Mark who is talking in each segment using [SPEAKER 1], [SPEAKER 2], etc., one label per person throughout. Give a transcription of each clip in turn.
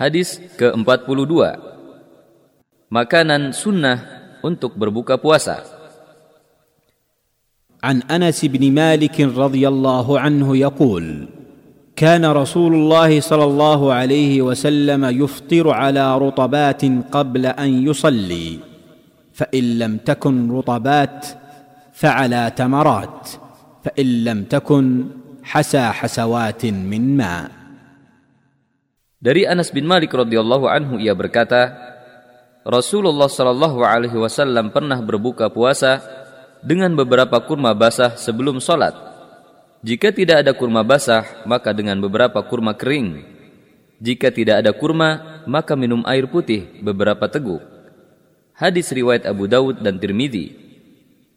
[SPEAKER 1] Hadis ke-42. Makanan sunnah untuk berbuka puasa.
[SPEAKER 2] انس بن مالك رضي الله عنه يقول كان رسول الله صلى الله عليه وسلم يفطر على رطبات قبل ان يصلي فان لم تكن رطبات فعلى تمرات فان لم تكن حسى حسوات من ماء
[SPEAKER 1] Dari Anas bin Malik radhiyallahu anhu ia berkata, Rasulullah shallallahu alaihi wasallam pernah berbuka puasa dengan beberapa kurma basah sebelum sholat. Jika tidak ada kurma basah, maka dengan beberapa kurma kering. Jika tidak ada kurma, maka minum air putih beberapa teguk. Hadis riwayat Abu Dawud dan Tirmidzi.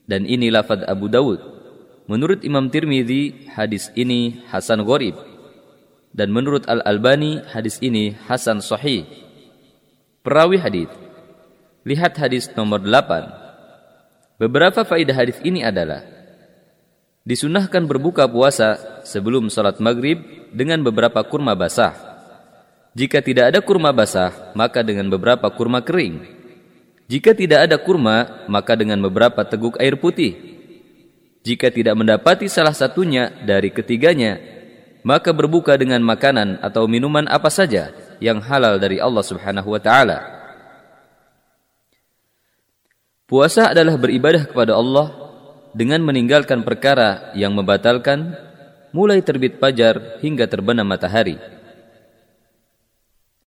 [SPEAKER 1] Dan ini lafad Abu Dawud. Menurut Imam Tirmidzi, hadis ini Hasan Gharib dan menurut Al-Albani hadis ini hasan sahih. Perawi hadis. Lihat hadis nomor 8. Beberapa faidah hadis ini adalah disunahkan berbuka puasa sebelum salat maghrib dengan beberapa kurma basah. Jika tidak ada kurma basah, maka dengan beberapa kurma kering. Jika tidak ada kurma, maka dengan beberapa teguk air putih. Jika tidak mendapati salah satunya dari ketiganya, maka berbuka dengan makanan atau minuman apa saja yang halal dari Allah Subhanahu wa taala. Puasa adalah beribadah kepada Allah dengan meninggalkan perkara yang membatalkan mulai terbit fajar hingga terbenam matahari.